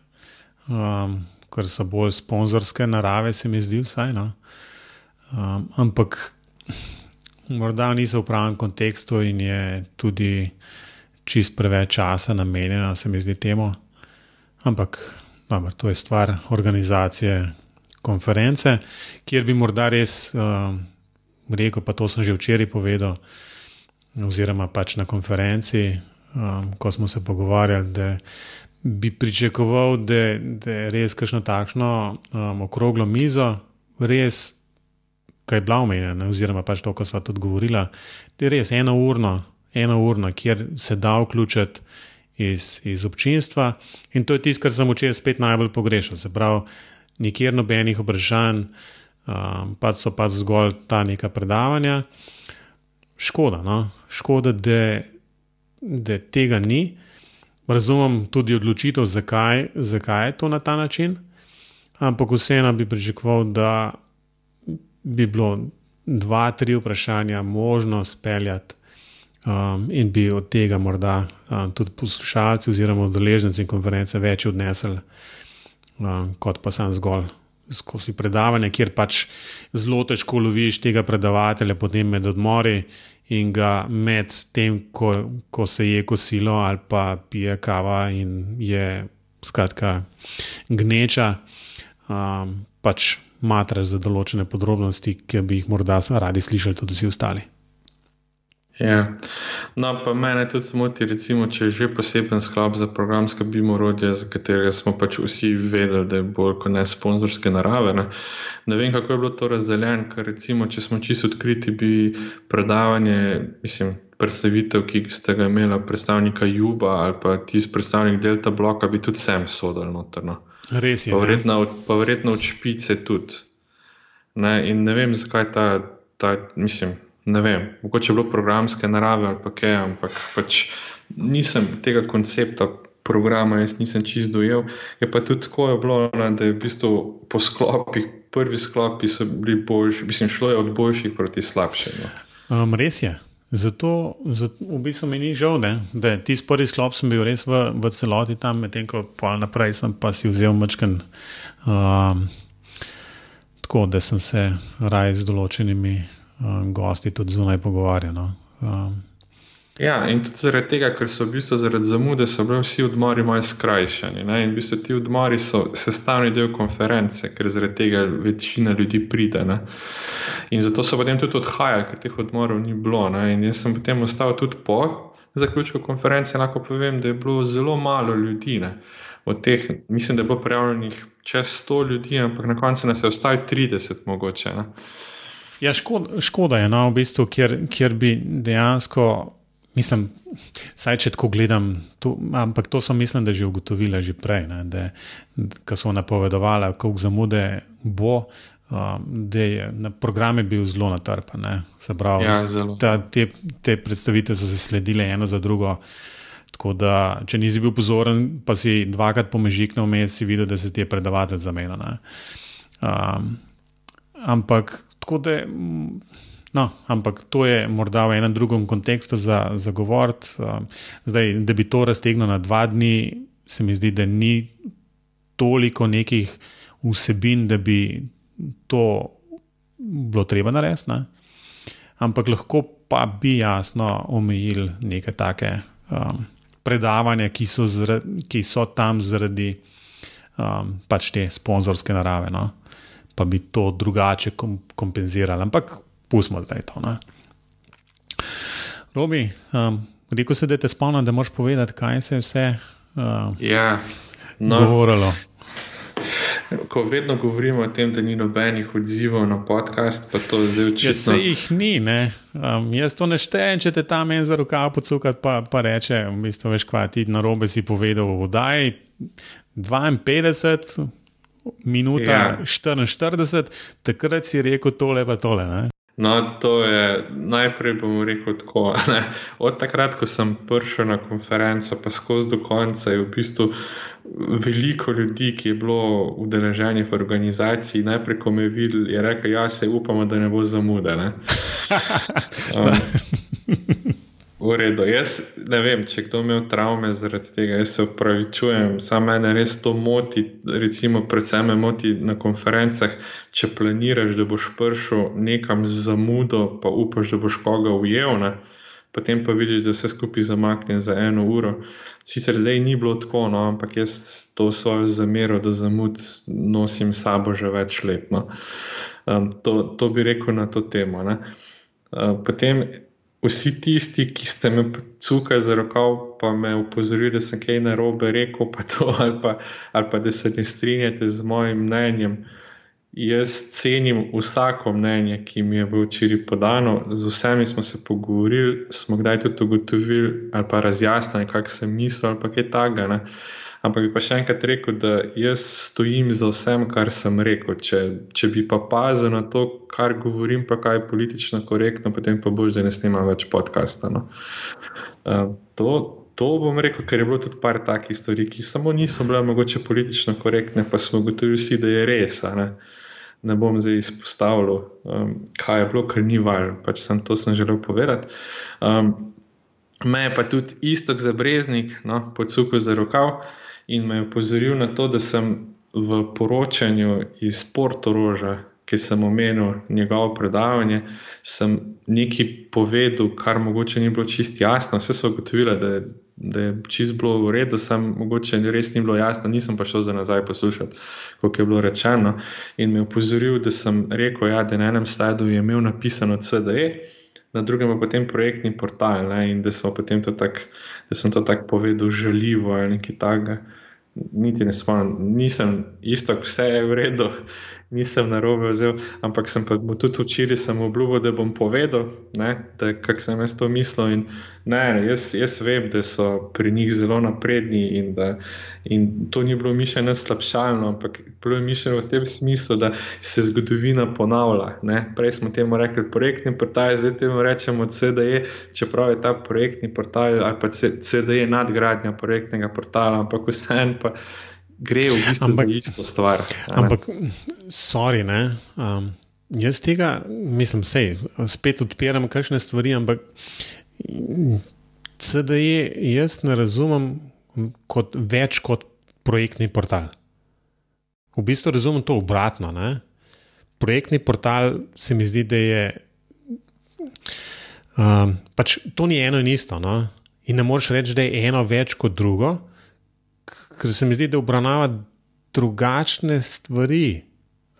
um, ker so bolj sponzorske narave, se mi zdi vsaj. No. Um, ampak morda niso v pravem kontekstu in je tudi čist preveč časa namenjena, se mi zdi temu. Ampak dobro, to je stvar organizacije konference, kjer bi morda res uh, rekel, pa to sem že včeraj povedal, oziroma pač na konferenci, um, ko smo se pogovarjali, da bi pričakoval, da, je res kakšno takšno um, okroglo mizo, res, kaj je bila omenjena, oziroma pač to, kar smo tudi govorili, da je res eno urno, eno urno, kjer se da vključiti. Iz, iz občinstva, in to je tisto, kar sem včeraj spet najbolj pogrešal. Se pravi, nikjer nobenih vprašanj, um, pa so pa zgolj ta neka predavanja. Škoda, no? škoda da, da tega ni razumem tudi odločitev, zakaj, zakaj je to na ta način, ampak vseeno bi pričakoval, da bi bilo dva, tri vprašanja možno speljati. Um, in bi od tega morda um, tudi poslušalci oziroma udeleženci konference več odnesli, kot pa sam zgolj skozi predavanje, kjer pač zelo težko loviš tega predavatelja, potem med odmori in ga med tem, ko, ko se je kosilo ali pa pije kava in je skratka gneča, um, pač matraš za določene podrobnosti, ki bi jih morda radi slišali tudi vsi ostali. Ja. No, pa mene tudi moti, recimo, če je že poseben sklop za programska bimorodja, za katerega smo pač vsi vedeli, da je bolj kot ne sponzorske narave. Ne. ne vem, kako je bilo to razdeljeno, ker recimo, če smo čisto odkriti, bi predavanje, mislim, predstavitev, ki ste ga imeli, predstavnika Juba ali pa tisti predstavnik Delta bloka, bi tudi sem sodel notrno. Res je. Pa verjetno, pa verjetno od špice tudi. Ne, in ne vem, zakaj ta, ta mislim ne vem, mogoče je bilo programske narave ali pa kaj, ampak pač nisem tega koncepta programa, jaz nisem čist dojel. Je pa tudi tako je bilo, ne, da je v bistvu po sklopih, prvi sklopi so bili boljši, mislim, šlo je od boljših proti slabšim. No. Um, res je. Zato, zato v bistvu mi ni žal, ne? da ti prvi sklop sem bil res v, v celoti tam, medtem ko pa naprej sem pa si vzel mačken. Um, tako da sem se raje z določenimi gosti tudi zunaj pogovarjali. No. Um. Ja, in tudi zaradi tega, ker so v bistvu zaradi zamude, so bili vsi odmori malo skrajšani. Ne? In v bistvu ti odmori so sestavni del konference, ker zaradi tega večina ljudi pride. Ne? In zato so potem tudi odhajali, ker teh odmorov ni bilo. Ne? In jaz sem potem ostal tudi po zaključku konference, lahko povem, da je bilo zelo malo ljudi. Ne? Od teh, mislim, da je bilo prijavljenih čez 100 ljudi, ampak na koncu nas je ostalo 30, mogoče. Ne? Ja, škoda, škoda je, no, v bistvu, kjer, kjer bi dejansko, mislim, saj če tako gledam, to, ampak to so mislim, da že ugotovili že prej, ne, da, da so napovedovali, koliko zamude bo. Um, da je na programe bil zelo natrpan. Pravi, ja, ta, te, te predstavitve so se sledile eno za drugo. Tako da, če nisi bil pozoren, pa si dvakrat pomežiknil vmes, si videl, da se ti je predavatelj zamenil. Um, ampak Tako da, no, ampak to je morda v enem drugem kontekstu za, za govoriti. Zdaj, da bi to raztegnil na dva dni, se mi zdi, da ni toliko nekih vsebin, da bi to bilo treba narediti. Ne? Ampak lahko pa bi jasno omejili neke take um, predavanja, ki so, zradi, ki so tam zaradi um, pač te sponzorske narave. No? Pa bi to drugače kompenzirali. Ampak pustimo zdaj to. Ne? Robi, um, rekel si, da te spomnim, da moš povedati, kaj se je vse um, ja, no. govorilo. Ko vedno govorimo o tem, da ni nobenih odzivov na podcast, pa to zdaj očitno. Ja, se jih ni, um, jaz to ne štejem, če te tam en za rokav pocukat, pa, pa reče, v bistvu veš, kva ti na robe si povedal, vodaj 52, minuta ja. 44, takrat si rekel tole, pa tole. Ne? No, to je najprej, bom rekel tako. [LAUGHS] Ne? Od takrat, ko sem prišel na konferenco, pa skozi do konca, je v bistvu veliko ljudi, ki je bilo udeleženih v organizaciji. Najprej, ko me je videl, je rekel: Ja, se upamo, da ne bo zamude. Ne? [LAUGHS] Um, V redu. Jaz ne vem, če kdo ima travme zaradi tega, jaz se upravičujem. Sam mene res to moti, recimo, predvsem me moti na konferencah, če planiraš, da boš prišel nekam z zamudo, pa upaš, da boš koga ujel, ne? potem pa vidiš, da vse skupaj zamakne za eno uro. Sicer zdaj ni bilo tako, no, ampak jaz to svojo zamero do zamud nosim sabo že več let. No. Um, to, to bi rekel na to temo. Uh, potem vsi tisti, ki ste me cukali za rokav, pa me upozorili, da sem kaj narobe rekel, pa to, [LAUGHS] ali, pa, ali pa da se ne strinjate z mojim mnenjem. Jaz cenim vsako mnenje, ki mi je bilo včeraj podano, z vsemi smo se pogovorili, smo kdaj tudi ugotovili ali pa razjasnili, kaj sem mislil ali kaj takega. Ampak bi pa še enkrat rekel, da jaz stojim za vsem, kar sem rekel. Če, če bi pa pazil na to, kar govorim, pa kaj je politično korektno, potem pa boš, da ne snimam več podcasta. No. Uh, to, to bom rekel, ker je bilo tudi par takih stvari, ki samo niso bile mogoče politično korektne, pa smo gotovi vsi, da je res. Ne. bom zdaj izpostavljal, um, kaj je bilo, ker ni val, pač sem to sem želel povedati. Um, Me je pa tudi isto za breznik, no, podsukal za rokav in me je upozoril na to, da sem v poročanju iz Portoroža, ki sem omenil njegovo predavanje, sem nekaj povedal, kar mogoče ni bilo čist jasno. Vse so ugotovili, da, da je čist bilo v redu, sem mogoče res ni bilo jasno, nisem pa šel za nazaj poslušati, kot je bilo rečeno. In me je upozoril, da sem rekel, ja, da na enem slajdu je imel napisano CDE. Na drugem pa potem projektni portal, ne, in da, to tak, da sem to tako povedal, žaljivo ali nekaj takega niti ne spomnim, nisem isto, vse je v redu, nisem na robe vzel, ampak sem pa mu tudi včeraj obljubil, da bom povedal, kako sem jaz to mislil. In, ne, jaz, jaz vem, da so pri njih zelo napredni in, da, in to ni bilo mišljeno slabšalno, ampak bilo je mišljeno v tem smislu, da se zgodovina ponavlja. Ne? Prej smo temu rekli projektni portal, zdaj temu rečemo CDE, čeprav je ta projektni portal ali pa CDE nadgradnja projektnega portala, ampak vseeno pa gre v bistvu ampak, za isto stvar. Ampak, sorry, ne. Um, jaz tega, mislim, sej, spet odpiram kakšne stvari, ampak CDE jaz ne razumem kot več kot projektni portal. V bistvu razumem to obratno. Ne? Projektni portal se mi zdi, da je. Um, pač to ni eno in isto. No? In ne moreš reči, da je eno več kot drugo, ker se mi zdi, da obravnava drugačne stvari,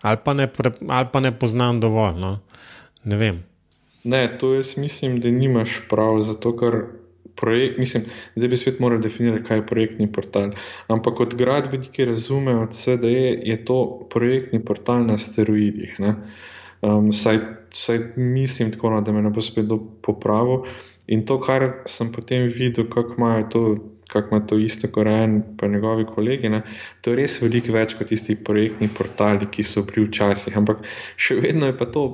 ali pa ne, ali pa ne poznam dovolj. No? Ne vem. Ne, to jaz mislim, da nimaš prav, zato ker projekt, mislim, da bi svet moral definirati, kaj je projektni portal. Ampak kot gradbeniki razumejo od CDE, je to projektni portal na steroidih. Um, saj, saj mislim tako, no, da me ne bo spet popravil. In to, kar sem potem videl, kako imajo to kako ima to isto kot en, pa njegovi kolegi. Ne? To je res veliko več kot tisti projektni portali, ki so bili včasih. Ampak še vedno je pa to,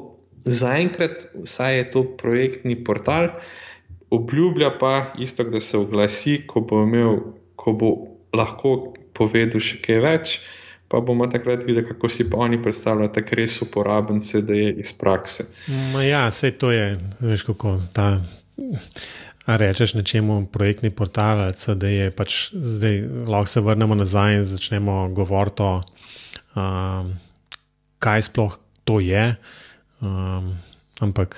zaenkrat, vsaj je to projektni portal, obljublja pa isto, da se oglasi, ko bo, imel, ko bo lahko povedal še kaj več. Pa bomo takrat videli, kako si pa oni predstavljajo, da je res uporaben CD iz prakse. Ma ja, vse to je, veš, kako ta A rečeš nečemu projektni portal, da je pač zdaj lahko se vrnemo nazaj in začnemo govoriti o um, kaj sploh to je, um, ampak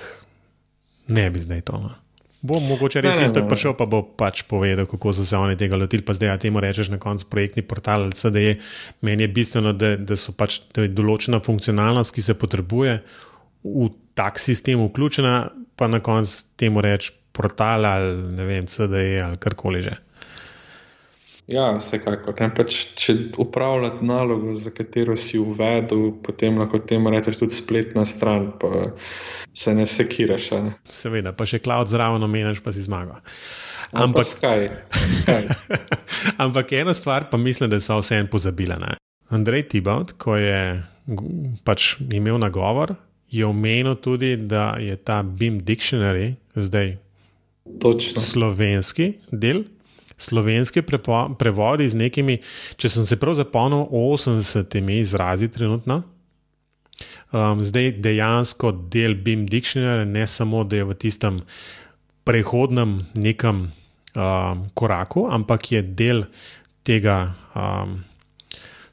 ne bi zdaj to. No. Bo mogoče res isto prišel, pa bo pač povedal, kako so se oni tega lotili. Pa zdaj, a temu rečeš na koncu projektni portal, da je meni je bistveno, da, da so pač da določena funkcionalnost, ki se potrebuje v tak sistem vključena, pa na koncu temu rečeš portal ali ne vem, CDE ali karkoli že. Ja, vsekakor. Pač, če upravljate nalogo, za katero si uvedel, potem lahko temu rečeš tudi spletna stran, pa se ne sekiraš. Ne? Seveda, pa še cloud zraven omeniš, pa si zmagal. Ampak, skaj, skaj. [LAUGHS] Ampak ena stvar, pa mislim, da so vse en pozabila. Ne? Andrej Tibaut, ko je pač imel nagovor, je omenil tudi, da je ta BIM Dictionary zdaj Točno. slovenski del, slovenski prevodi z nekimi, če sem se prav zapomnil, 80 izrazi trenutno. Um, zdaj dejansko del BIM Dictionary, ne samo da je v tistem prehodnem nekem um, koraku, ampak je del tega um,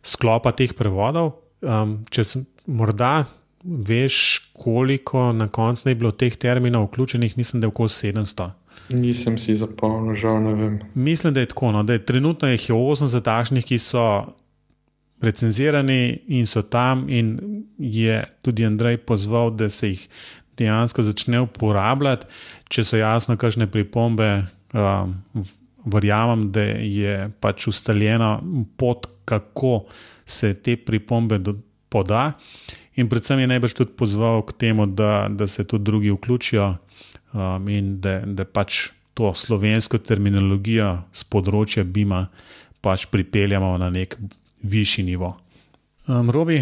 sklopa teh prevodov. Um, če sem morda veš, koliko na koncu je bilo teh terminov vključenih, mislim, da je okoli 700. Nisem si zapomnil, žal ne vem. Mislim, da je tako. No, da je trenutno jih je 80 takšnih, ki so recenzirani in so tam, in je tudi Andrej pozval, da se jih dejansko začne uporabljati, če so jasno, kakšne pripombe. Um, verjamem, da je pač ustaljena pot, kako se te pripombe do, poda. In predvsem je najbrž tudi pozval k temu, da, da se tudi drugi vključijo um, in da, da pač to slovensko terminologijo z področja Bima pač pripeljamo na nek višji nivo. Um, Robi,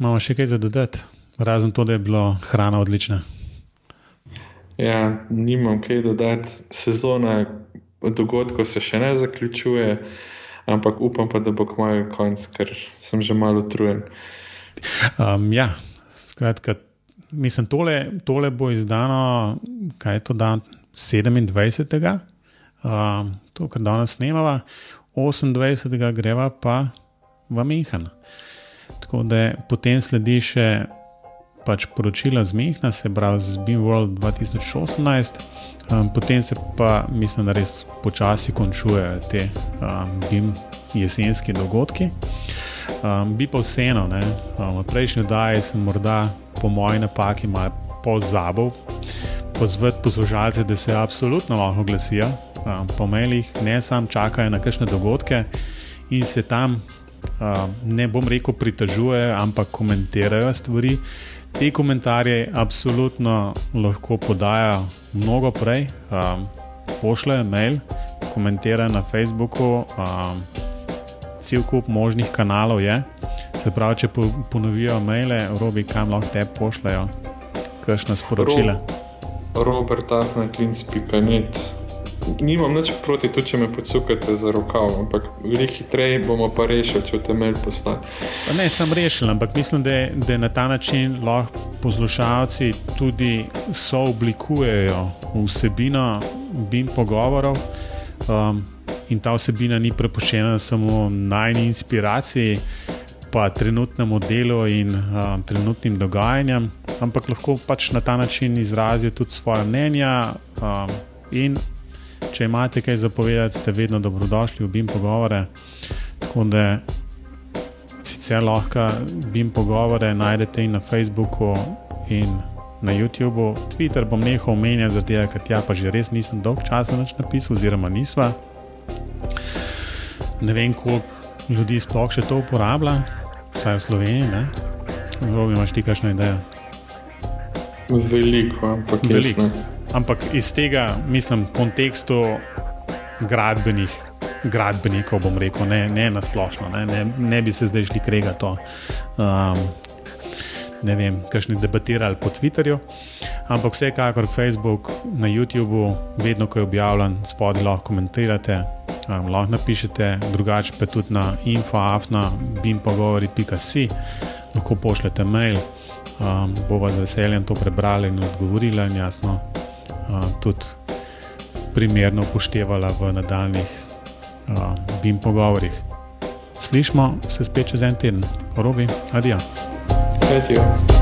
imamo še kaj za dodati, razen to, da je bila hrana odlična. Ja, nimam kaj dodati. Sezona dogodkov se še ne zaključuje, ampak upam pa, da bo kmalo konc, ker sem že malo utrujen. Um, ja, skratka, mislim, tole, tole bo izdano, kaj je to dan 27. Um, to, kar danes snemava, 28. greva pa v Mehen. Tako da potem sledi še pač poročila z Mehna, se pravi z Beam World 2018. Um, potem se pa, mislim, da res počasi končujejo te um, BIM jesenski dogodki. Um, bi pa vseeno, ne, um, v prejšnji oddaji sem morda po moji napaki malo pozabil pozvati poslušalce, da se absolutno lahko oglasijo um, po mailih, ne samo čakajo na kakšne dogodke in se tam, um, ne bom rekel, pritožujejo, ampak komentirajo stvari. Te komentarje absolutno lahko podajo mnogo prej, um, pošljejo mail, komentirajo na Facebooku, um, cel kup možnih kanalov je. Se pravi, če ponovijo maile, robi kam lahko te pošljajo, kakšno sporočilo. Robert Afnaklinc, pipenet nimam nič proti, tudi če me podsukate za rokav, ampak veliko hitreje bomo pa rešili, če temelj postane. Ne, sem rešil, ampak mislim, da, da na ta način lahko poslušalci tudi sooblikujejo vsebino BIM pogovorov. Um, in ta vsebina ni prepuščena samo najni inspiraciji, pa trenutnemu delu in um, trenutnim dogajanjem, ampak lahko pač na ta način izrazijo tudi svoje mnenja. Um, In če imate kaj zapovedati, ste vedno dobrodošli v BIM pogovore. Tako da sicer lahko BIM pogovore najdete in na Facebooku in na YouTubu. Twitter bom nehal omenjati, zaradi tega, ker tja pa že res nisem dolg časa več napisal, oziroma nisva. Ne vem, koliko ljudi sploh še to uporablja, vsaj v Sloveniji. Kako imaš ti kakšno idejo? Veliko, ampak veliko ampak iz tega, mislim, kontekstu gradbenih. Gradbenikov bom rekel, ne, ne na splošno, ne, ne, ne bi se zdaj šli krega to. Um, ne vem, kakšni debatirali po Twitterju, ampak vsekakor Facebook, na YouTubu, vedno, ko je objavljen, spodaj lahko komentirate, um, lahko napišete, drugače pa tudi na infoafna, bimpogovori.si, lahko pošljete mail, um, bova z veseljem to prebrali in odgovorili, in jasno, tudi primerno upoštevala v nadaljnih uh, BIM pogovorih. Slišmo se spet čez en teden, robi, adijo. Adijo.